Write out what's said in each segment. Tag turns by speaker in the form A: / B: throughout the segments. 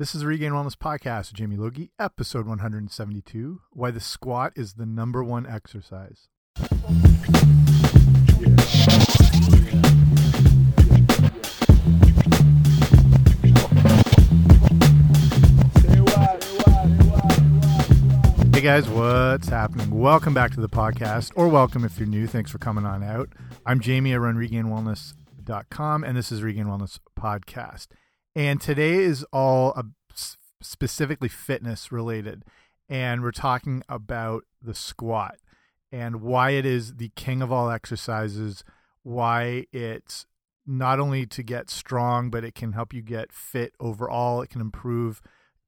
A: This is the Regained Wellness Podcast with Jamie Logie, episode 172 Why the Squat is the Number One Exercise. Hey guys, what's happening? Welcome back to the podcast, or welcome if you're new. Thanks for coming on out. I'm Jamie. I run regainedwellness.com, and this is Regained Wellness Podcast. And today is all uh, specifically fitness related. And we're talking about the squat and why it is the king of all exercises, why it's not only to get strong, but it can help you get fit overall. It can improve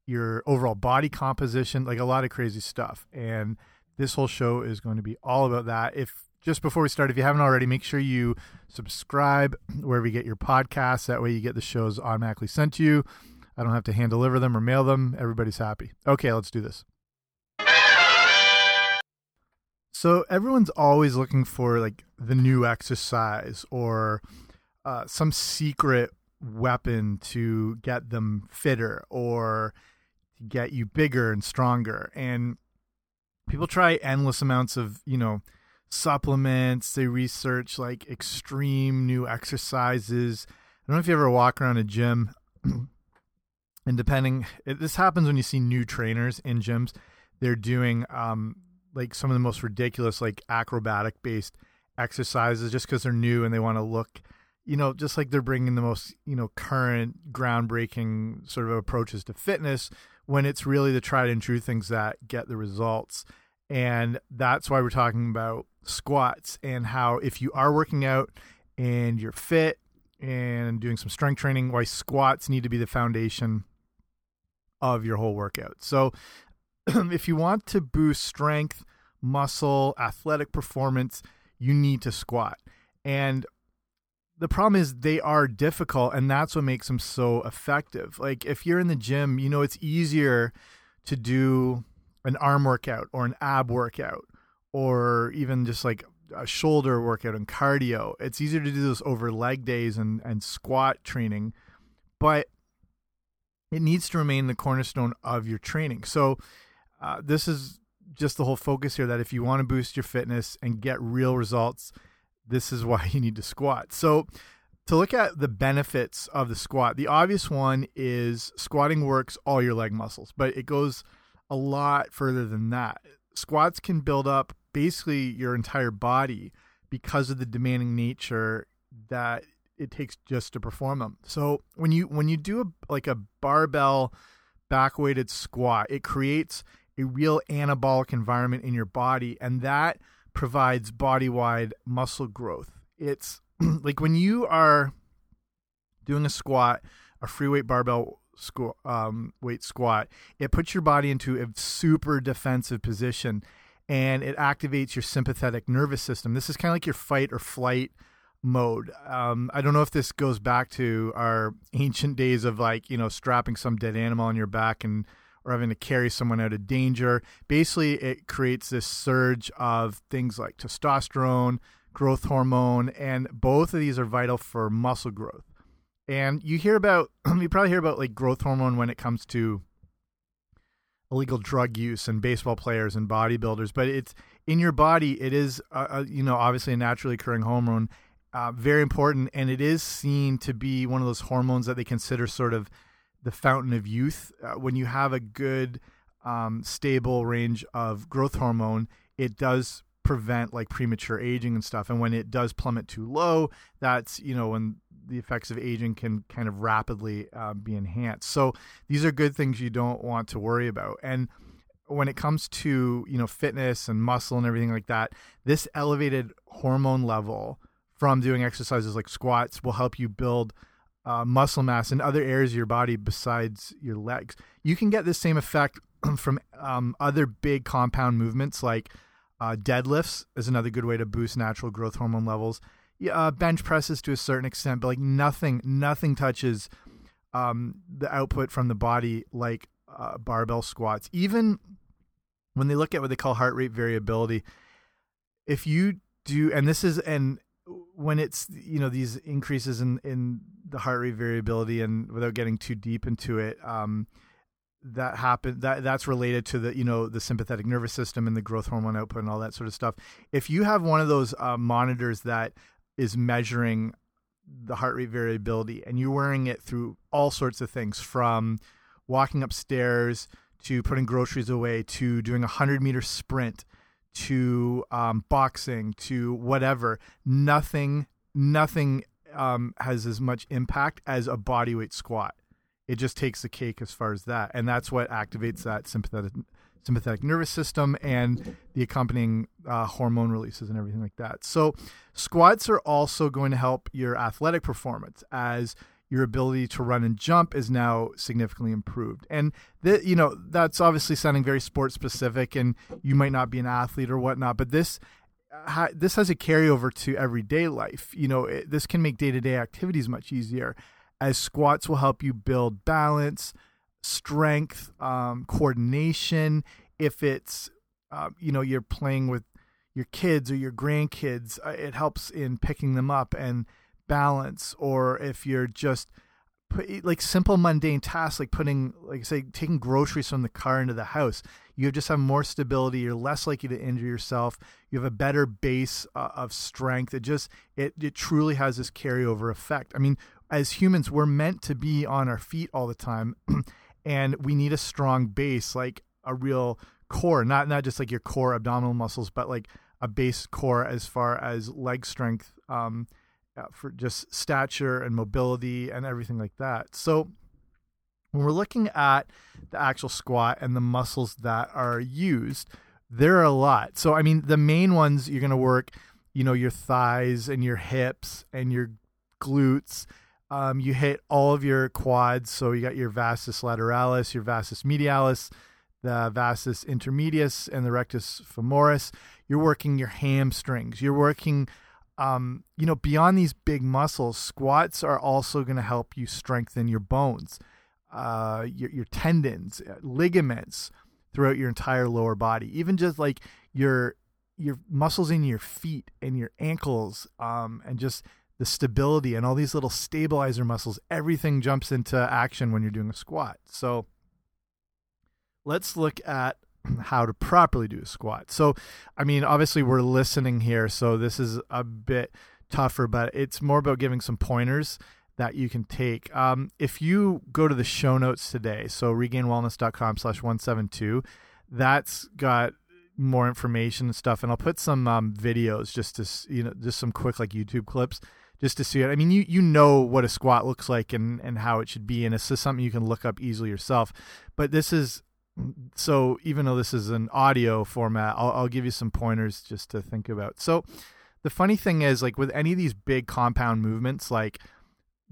A: your overall body composition, like a lot of crazy stuff. And this whole show is going to be all about that. If just before we start, if you haven't already, make sure you subscribe wherever you get your podcasts. That way you get the shows automatically sent to you. I don't have to hand deliver them or mail them. Everybody's happy. Okay, let's do this. So everyone's always looking for like the new exercise or uh, some secret weapon to get them fitter or get you bigger and stronger. And people try endless amounts of, you know, supplements. They research like extreme new exercises. I don't know if you ever walk around a gym and depending, it, this happens when you see new trainers in gyms. They're doing um, like some of the most ridiculous, like acrobatic based exercises just because they're new and they want to look, you know, just like they're bringing the most, you know, current, groundbreaking sort of approaches to fitness when it's really the tried and true things that get the results. And that's why we're talking about squats and how if you are working out and you're fit and doing some strength training, why squats need to be the foundation of your whole workout. So if you want to boost strength, muscle, athletic performance, you need to squat. And the problem is they are difficult and that's what makes them so effective. Like if you're in the gym, you know it's easier to do an arm workout or an ab workout or even just like a shoulder workout and cardio. It's easier to do those over leg days and, and squat training, but it needs to remain the cornerstone of your training. So, uh, this is just the whole focus here that if you want to boost your fitness and get real results, this is why you need to squat. So, to look at the benefits of the squat, the obvious one is squatting works all your leg muscles, but it goes a lot further than that. Squats can build up basically your entire body because of the demanding nature that it takes just to perform them. So when you when you do a like a barbell back weighted squat, it creates a real anabolic environment in your body and that provides body wide muscle growth. It's like when you are doing a squat, a free weight barbell squat, um, weight squat, it puts your body into a super defensive position and it activates your sympathetic nervous system. This is kind of like your fight or flight mode. Um, I don't know if this goes back to our ancient days of like, you know, strapping some dead animal on your back and or having to carry someone out of danger. Basically, it creates this surge of things like testosterone, growth hormone, and both of these are vital for muscle growth. And you hear about, you probably hear about like growth hormone when it comes to illegal drug use and baseball players and bodybuilders, but it's in your body. It is, uh, uh, you know, obviously a naturally occurring hormone, uh, very important, and it is seen to be one of those hormones that they consider sort of the fountain of youth. Uh, when you have a good, um, stable range of growth hormone, it does prevent like premature aging and stuff. And when it does plummet too low, that's you know when the effects of aging can kind of rapidly uh, be enhanced. So these are good things you don't want to worry about. And when it comes to you know fitness and muscle and everything like that, this elevated hormone level from doing exercises like squats will help you build uh, muscle mass in other areas of your body besides your legs. You can get the same effect from um, other big compound movements like uh, deadlifts is another good way to boost natural growth hormone levels uh, bench presses to a certain extent, but like nothing, nothing touches um, the output from the body like uh, barbell squats. Even when they look at what they call heart rate variability, if you do, and this is, and when it's you know these increases in in the heart rate variability and without getting too deep into it um, that happen that that's related to the you know the sympathetic nervous system and the growth hormone output and all that sort of stuff if you have one of those uh, monitors that is measuring the heart rate variability and you're wearing it through all sorts of things from walking upstairs to putting groceries away to doing a 100 meter sprint to um, boxing to whatever nothing nothing um, has as much impact as a bodyweight squat. It just takes the cake as far as that and that's what activates that sympathetic sympathetic nervous system and the accompanying uh, hormone releases and everything like that. So squats are also going to help your athletic performance as your ability to run and jump is now significantly improved. And the, you know that's obviously sounding very sport specific and you might not be an athlete or whatnot but this uh, this has a carryover to everyday life. You know it, this can make day-to-day -day activities much easier as squats will help you build balance, strength, um, coordination. If it's, uh, you know, you're playing with your kids or your grandkids, uh, it helps in picking them up and balance. Or if you're just like simple mundane tasks like putting, like say, taking groceries from the car into the house, you just have more stability. You're less likely to injure yourself. You have a better base uh, of strength. It just it it truly has this carryover effect. I mean, as humans, we're meant to be on our feet all the time, and we need a strong base, like a real core, not not just like your core abdominal muscles, but like a base core as far as leg strength, um, uh, for just stature and mobility and everything like that. So when we're looking at the actual squat and the muscles that are used, there are a lot. So I mean, the main ones you're going to work, you know, your thighs and your hips and your glutes um, you hit all of your quads. So you got your vastus lateralis, your vastus medialis, the vastus intermedius, and the rectus femoris. You're working your hamstrings. You're working, um, you know, beyond these big muscles. Squats are also going to help you strengthen your bones, uh, your your tendons, uh, ligaments throughout your entire lower body. Even just like your your muscles in your feet and your ankles, um, and just the stability and all these little stabilizer muscles, everything jumps into action when you're doing a squat. So let's look at how to properly do a squat. So, I mean, obviously we're listening here, so this is a bit tougher, but it's more about giving some pointers that you can take. Um, if you go to the show notes today, so regainedwellness.com slash 172, that's got more information and stuff. And I'll put some um, videos just to, you know, just some quick like YouTube clips just to see it. I mean, you you know what a squat looks like and and how it should be, and it's just something you can look up easily yourself. But this is so even though this is an audio format, I'll, I'll give you some pointers just to think about. So the funny thing is, like with any of these big compound movements, like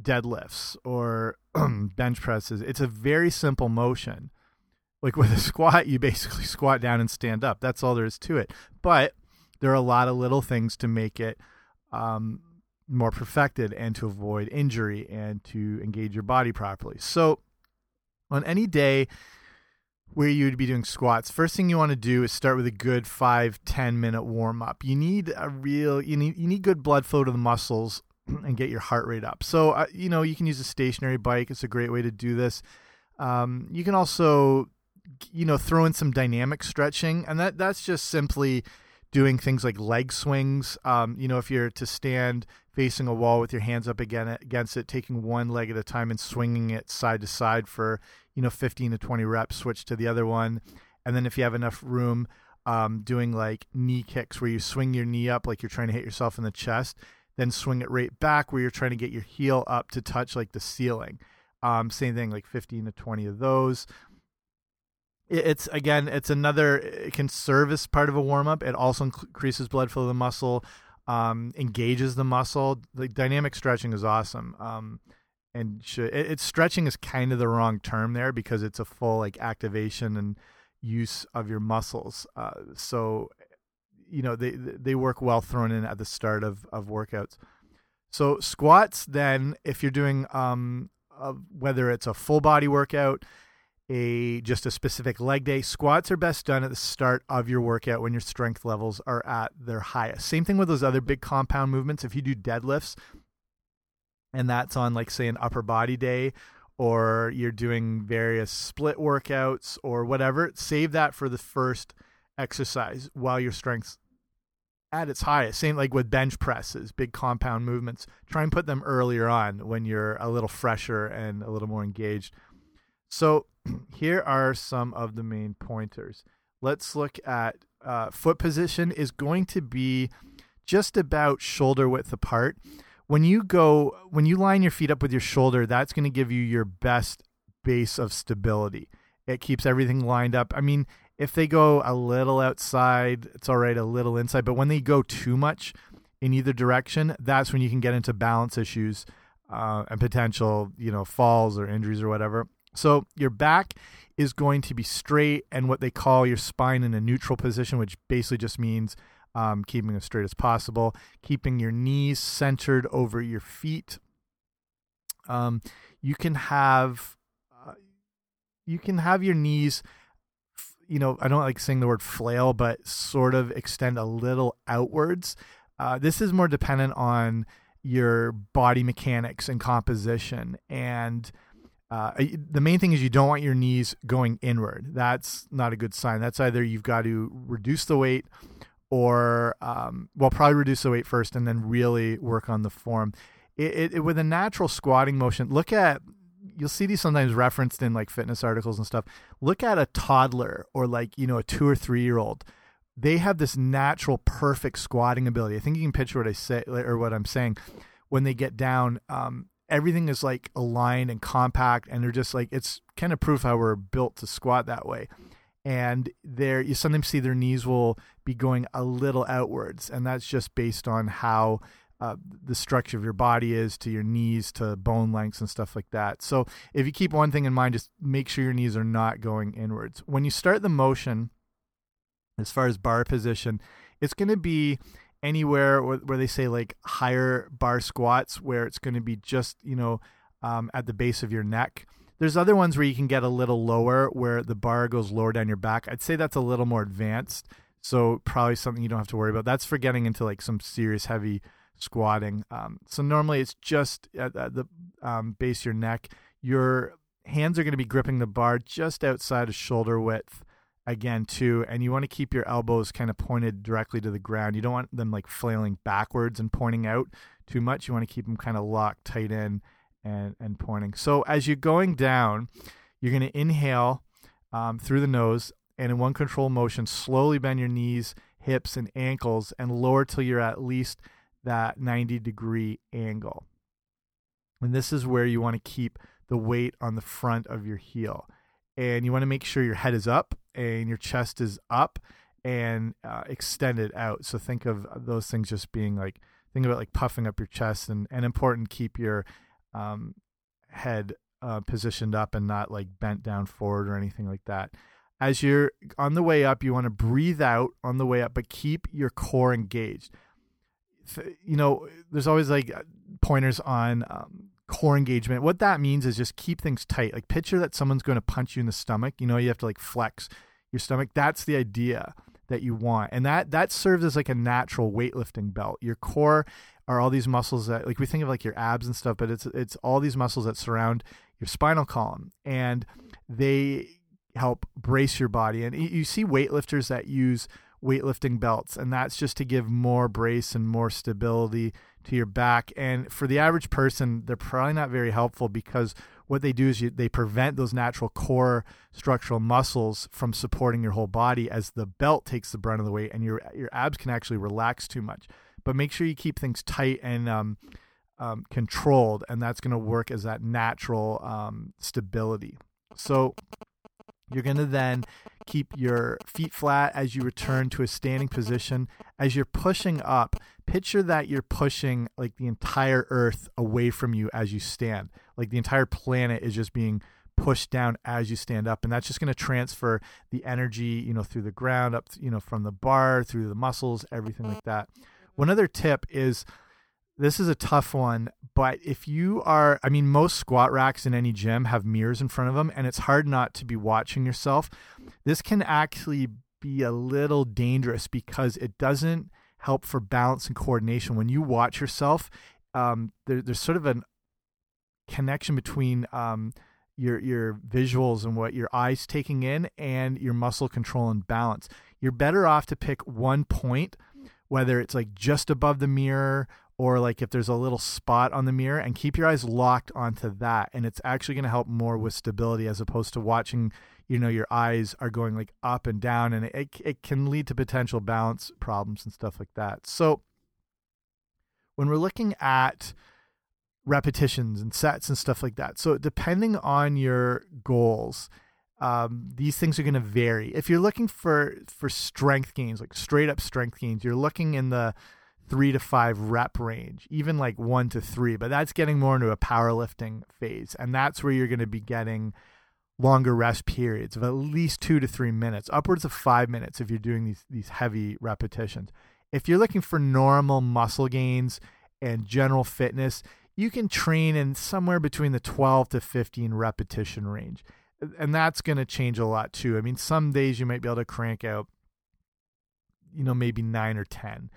A: deadlifts or bench presses, it's a very simple motion. Like with a squat, you basically squat down and stand up. That's all there is to it. But there are a lot of little things to make it um, more perfected and to avoid injury and to engage your body properly. So, on any day where you'd be doing squats, first thing you want to do is start with a good five ten minute warm up. You need a real you need you need good blood flow to the muscles and get your heart rate up. So, uh, you know, you can use a stationary bike. It's a great way to do this. Um, you can also, you know, throw in some dynamic stretching, and that that's just simply doing things like leg swings. Um, you know, if you're to stand facing a wall with your hands up again against it, taking one leg at a time and swinging it side to side for you know 15 to 20 reps. Switch to the other one, and then if you have enough room, um, doing like knee kicks where you swing your knee up like you're trying to hit yourself in the chest, then swing it right back where you're trying to get your heel up to touch like the ceiling. Um, same thing, like 15 to 20 of those it's again it's another it can serve as part of a warm up it also increases blood flow to the muscle um, engages the muscle. The dynamic stretching is awesome um, and should, it, it's stretching is kind of the wrong term there because it's a full like activation and use of your muscles uh, so you know they they work well thrown in at the start of of workouts. So squats then if you're doing um, uh, whether it's a full body workout a just a specific leg day. Squats are best done at the start of your workout when your strength levels are at their highest. Same thing with those other big compound movements. If you do deadlifts and that's on like say an upper body day or you're doing various split workouts or whatever, save that for the first exercise while your strength's at its highest. Same like with bench presses, big compound movements. Try and put them earlier on when you're a little fresher and a little more engaged. So here are some of the main pointers. Let's look at uh, foot position is going to be just about shoulder width apart. When you go, when you line your feet up with your shoulder, that's going to give you your best base of stability. It keeps everything lined up. I mean, if they go a little outside, it's all right, a little inside. But when they go too much in either direction, that's when you can get into balance issues uh, and potential, you know, falls or injuries or whatever. So your back is going to be straight and what they call your spine in a neutral position, which basically just means um, keeping as straight as possible, keeping your knees centered over your feet. Um, you can have uh, you can have your knees you know i don't like saying the word flail but sort of extend a little outwards uh, this is more dependent on your body mechanics and composition and uh, the main thing is you don't want your knees going inward. That's not a good sign. That's either you've got to reduce the weight or, um, well, probably reduce the weight first and then really work on the form. It, it, with a natural squatting motion, look at, you'll see these sometimes referenced in like fitness articles and stuff. Look at a toddler or like, you know, a two or three year old. They have this natural, perfect squatting ability. I think you can picture what I say or what I'm saying when they get down. Um, everything is like aligned and compact and they're just like it's kind of proof how we're built to squat that way. And there you sometimes see their knees will be going a little outwards and that's just based on how uh, the structure of your body is to your knees to bone lengths and stuff like that. So if you keep one thing in mind just make sure your knees are not going inwards. When you start the motion as far as bar position it's going to be anywhere where, they say like higher bar squats where it's going to be just you know um, at the base of your neck. There's other ones where you can get a little lower where the bar goes lower down your back. I'd say that's a little more advanced so probably something you don't have to worry about. That's for getting into like some serious heavy squatting. Um, so normally it's just at, at the um, base of your neck. Your hands are going to be gripping the bar just outside of shoulder width again too and you want to keep your elbows kind of pointed directly to the ground. You don't want them like flailing backwards and pointing out too much. You want to keep them kind of locked tight in and and pointing. So as you're going down you're going to inhale um, through the nose and in one control motion slowly bend your knees hips and ankles and lower till you're at least that 90 degree angle. And this is where you want to keep the weight on the front of your heel. And you want to make sure your head is up and your chest is up and uh, extended out. So think of those things just being like think about like puffing up your chest and and important keep your um, head uh, positioned up and not like bent down forward or anything like that. As you're on the way up, you want to breathe out on the way up, but keep your core engaged. You know, there's always like pointers on um, core engagement. What that means is just keep things tight. Like picture that someone's going to punch you in the stomach. You know, you have to like flex your stomach. That's the idea that you want. And that that serves as like a natural weightlifting belt. Your core are all these muscles that like we think of like your abs and stuff, but it's it's all these muscles that surround your spinal column and they help brace your body. And you see weightlifters that use weightlifting belts and that's just to give more brace and more stability to your back. And for the average person, they're probably not very helpful because what they do is you, they prevent those natural core structural muscles from supporting your whole body as the belt takes the brunt of the weight and your your abs can actually relax too much. But make sure you keep things tight and um, um, controlled, and that's going to work as that natural um, stability. So you're going to then keep your feet flat as you return to a standing position. As you're pushing up, picture that you're pushing like the entire earth away from you as you stand. Like the entire planet is just being pushed down as you stand up and that's just going to transfer the energy, you know, through the ground up, you know, from the bar, through the muscles, everything like that. One other tip is this is a tough one, but if you are, I mean, most squat racks in any gym have mirrors in front of them, and it's hard not to be watching yourself. This can actually be a little dangerous because it doesn't help for balance and coordination. When you watch yourself, um, there, there's sort of a connection between um, your your visuals and what your eyes taking in and your muscle control and balance. You're better off to pick one point, whether it's like just above the mirror or like if there's a little spot on the mirror and keep your eyes locked onto that and it's actually going to help more with stability as opposed to watching you know your eyes are going like up and down and it, it can lead to potential balance problems and stuff like that so when we're looking at repetitions and sets and stuff like that so depending on your goals um, these things are going to vary if you're looking for for strength gains like straight up strength gains you're looking in the three to five rep range, even like one to three, but that's getting more into a powerlifting phase. And that's where you're going to be getting longer rest periods of at least two to three minutes, upwards of five minutes if you're doing these, these heavy repetitions. If you're looking for normal muscle gains and general fitness, you can train in somewhere between the 12 to 15 repetition range. And that's going to change a lot too. I mean, some days you might be able to crank out, you know, maybe nine or 10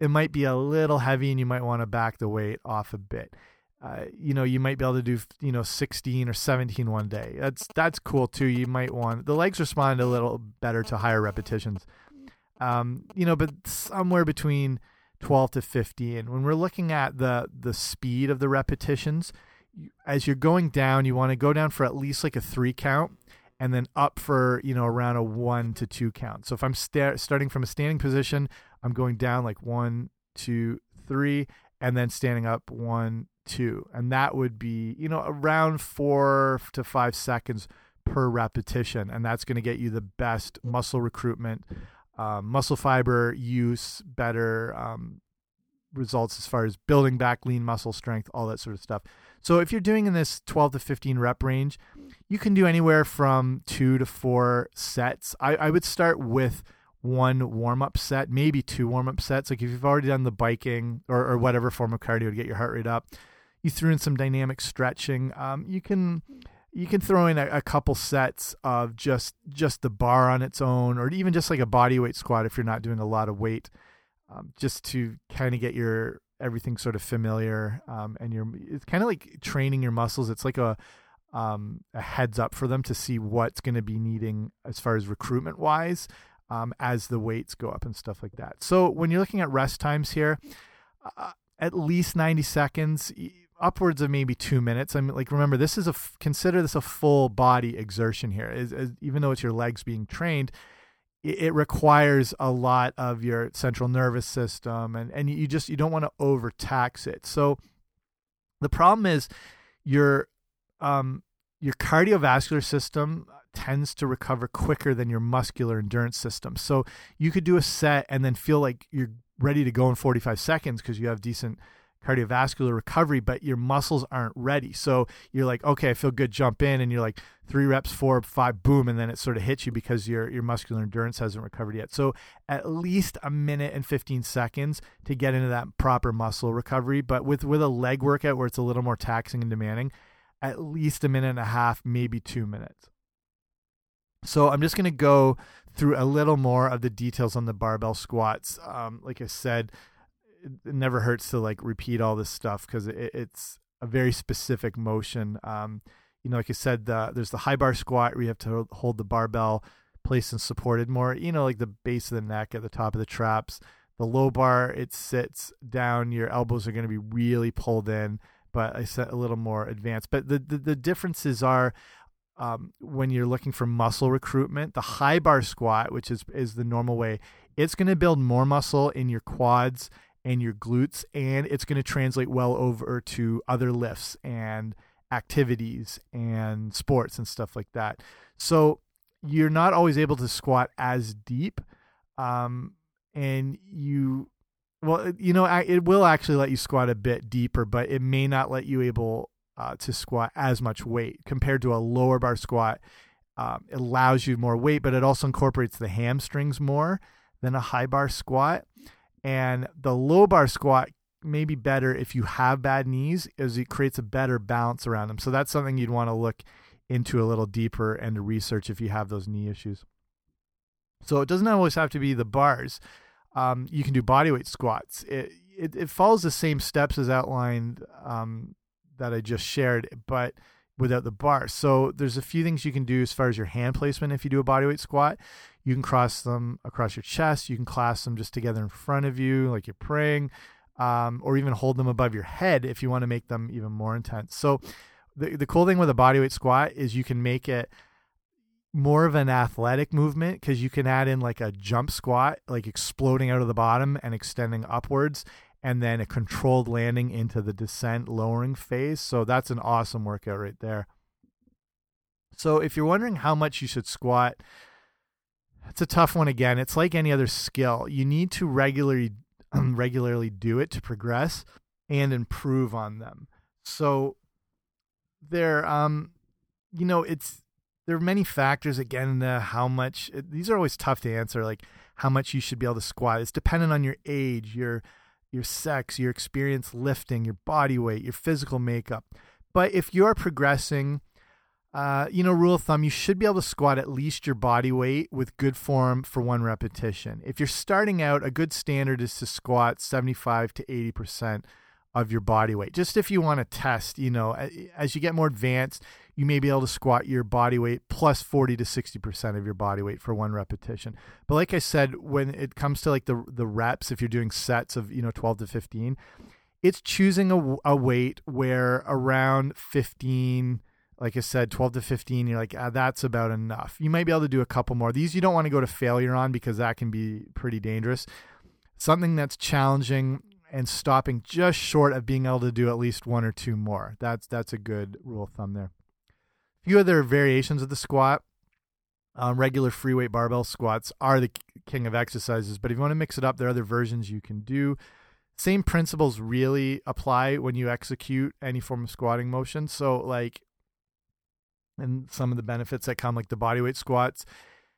A: it might be a little heavy and you might want to back the weight off a bit. Uh, you know, you might be able to do, you know, 16 or 17 one day. That's that's cool too. You might want the legs respond a little better to higher repetitions. Um, you know, but somewhere between 12 to 15. When we're looking at the the speed of the repetitions, as you're going down, you want to go down for at least like a 3 count and then up for, you know, around a 1 to 2 count. So if I'm starting from a standing position, I'm going down like one, two, three, and then standing up one, two. And that would be, you know, around four to five seconds per repetition. And that's going to get you the best muscle recruitment, um, muscle fiber use, better um, results as far as building back lean muscle strength, all that sort of stuff. So if you're doing in this 12 to 15 rep range, you can do anywhere from two to four sets. I, I would start with one warm up set, maybe two warm up sets. Like if you've already done the biking or, or whatever form of cardio to get your heart rate up, you threw in some dynamic stretching. Um, you can you can throw in a, a, couple sets of just just the bar on its own, or even just like a body weight squat if you're not doing a lot of weight, um, just to kind of get your everything sort of familiar. Um, and you're it's kind of like training your muscles. It's like a um, a heads up for them to see what's going to be needing as far as recruitment wise um, as the weights go up and stuff like that. So when you're looking at rest times here, uh, at least 90 seconds, upwards of maybe two minutes. I mean, like remember, this is a consider this a full body exertion here. Is, is even though it's your legs being trained, it, it, requires a lot of your central nervous system, and and you just you don't want to overtax it. So the problem is your um your cardiovascular system tends to recover quicker than your muscular endurance system. So you could do a set and then feel like you're ready to go in 45 seconds because you have decent cardiovascular recovery, but your muscles aren't ready. So you're like, okay, I feel good, jump in, and you're like three reps, four, five, boom, and then it sort of hits you because your your muscular endurance hasn't recovered yet. So at least a minute and 15 seconds to get into that proper muscle recovery. But with with a leg workout where it's a little more taxing and demanding, at least a minute and a half, maybe two minutes. So I'm just going to go through a little more of the details on the barbell squats. Um, like I said, it never hurts to like repeat all this stuff because it, it's a very specific motion. Um, you know, like I said, the, there's the high bar squat where you have to hold the barbell placed and supported more. You know, like the base of the neck at the top of the traps. The low bar, it sits down. Your elbows are going to be really pulled in, but I said a little more advanced. But the, the, the differences are um, when you're looking for muscle recruitment. The high bar squat, which is is the normal way, it's going to build more muscle in your quads and your glutes, and it's going to translate well over to other lifts and activities and sports and stuff like that. So you're not always able to squat as deep, um, and you well, you know, it will actually let you squat a bit deeper, but it may not let you able uh, to squat as much weight compared to a lower bar squat. Um, it allows you more weight, but it also incorporates the hamstrings more than a high bar squat. And the low bar squat may be better if you have bad knees, as it creates a better balance around them. So that's something you'd want to look into a little deeper and research if you have those knee issues. So it doesn't always have to be the bars. Um, you can do bodyweight squats. It, it, it follows the same steps as outlined um, that I just shared, but without the bar. So there's a few things you can do as far as your hand placement if you do a bodyweight squat. You can cross them across your chest. You can clasp them just together in front of you, like you're praying, um, or even hold them above your head if you want to make them even more intense. So the the cool thing with a bodyweight squat is you can make it more of an athletic movement because you can add in like a jump squat, like exploding out of the bottom and extending upwards, and then a controlled landing into the descent lowering phase. So that's an awesome workout right there. So if you're wondering how much you should squat, it's a tough one again. It's like any other skill. You need to regularly regularly do it to progress and improve on them. So there um you know, it's there are many factors again how much these are always tough to answer like how much you should be able to squat. It's dependent on your age, your your sex, your experience lifting, your body weight, your physical makeup. But if you're progressing, uh, you know, rule of thumb, you should be able to squat at least your body weight with good form for one repetition. If you're starting out, a good standard is to squat 75 to 80% of your body weight. Just if you want to test, you know, as you get more advanced, you may be able to squat your body weight plus 40 to 60% of your body weight for one repetition. But like I said, when it comes to like the the reps, if you're doing sets of, you know, 12 to 15, it's choosing a, a weight where around 15 like I said, 12 to 15, you're like, ah, that's about enough. You might be able to do a couple more. These you don't want to go to failure on because that can be pretty dangerous. Something that's challenging and stopping just short of being able to do at least one or two more. That's that's a good rule of thumb there. Few other variations of the squat. Um, regular free weight barbell squats are the king of exercises, but if you want to mix it up, there are other versions you can do. Same principles really apply when you execute any form of squatting motion. So, like, and some of the benefits that come, like the bodyweight squats,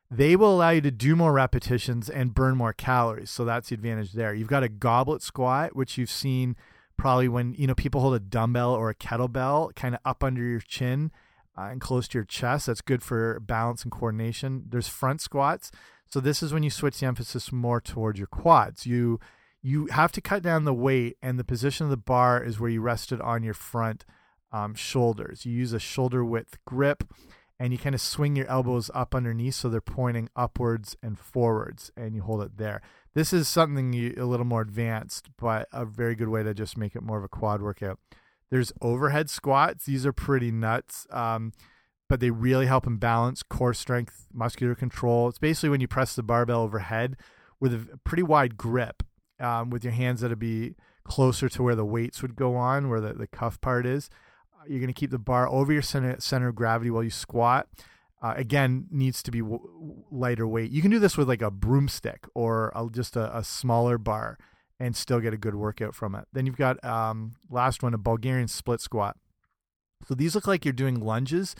A: they will allow you to do more repetitions and burn more calories. So that's the advantage there. You've got a goblet squat, which you've seen probably when you know people hold a dumbbell or a kettlebell kind of up under your chin uh, and close to your chest. That's good for balance and coordination. There's front squats. So this is when you switch the emphasis more towards your quads. You you have to cut down the weight, and the position of the bar is where you rest it on your front um, shoulders. You use a shoulder width grip and you kind of swing your elbows up underneath so they're pointing upwards and forwards and you hold it there. This is something you, a little more advanced, but a very good way to just make it more of a quad workout. There's overhead squats. These are pretty nuts, um, but they really help in balance, core strength, muscular control. It's basically when you press the barbell overhead with a pretty wide grip um, with your hands that'll be closer to where the weights would go on, where the, the cuff part is. You're going to keep the bar over your center, center of gravity while you squat. Uh, again, needs to be lighter weight. You can do this with like a broomstick or a, just a, a, smaller bar and still get a good workout from it. Then you've got um, last one, a Bulgarian split squat. So these look like you're doing lunges,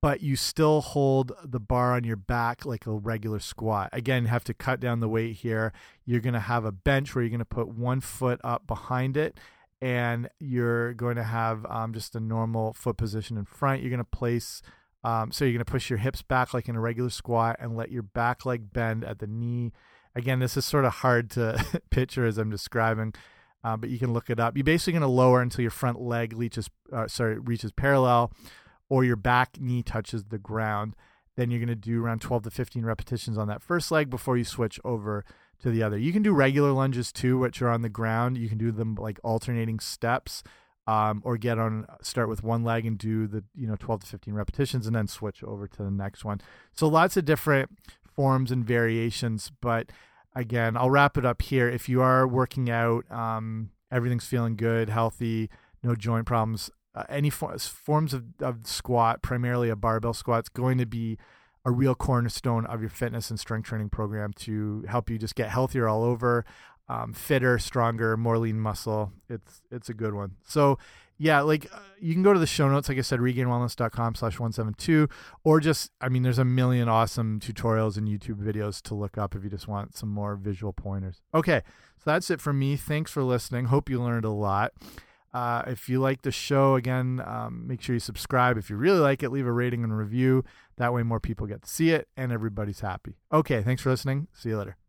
A: but you still hold the bar on your back like a regular squat. Again, have to cut down the weight here. You're going to have a bench where you're going to put one foot up behind it and you're going to have um, just a normal foot position in front. You're going to place, um, so you're going to push your hips back like in a regular squat and let your back leg bend at the knee. Again, this is sort of hard to picture as I'm describing, uh, but you can look it up. You're basically going to lower until your front leg reaches, uh, sorry, reaches parallel, or your back knee touches the ground. Then you're going to do around 12 to 15 repetitions on that first leg before you switch over to the other. You can do regular lunges too, which are on the ground. You can do them like alternating steps, um, or get on start with one leg and do the you know 12 to 15 repetitions, and then switch over to the next one. So lots of different forms and variations. But again, I'll wrap it up here. If you are working out, um, everything's feeling good, healthy, no joint problems. Uh, any forms of, of squat, primarily a barbell squat, is going to be a real cornerstone of your fitness and strength training program to help you just get healthier all over, um, fitter, stronger, more lean muscle. It's it's a good one. So yeah, like uh, you can go to the show notes, like I said, regainedwellness.com slash 172, or just, I mean, there's a million awesome tutorials and YouTube videos to look up if you just want some more visual pointers. Okay, so that's it from me. Thanks for listening. Hope you learned a lot. Uh, if you like the show, again, um, make sure you subscribe. If you really like it, leave a rating and review. That way, more people get to see it and everybody's happy. Okay, thanks for listening. See you later.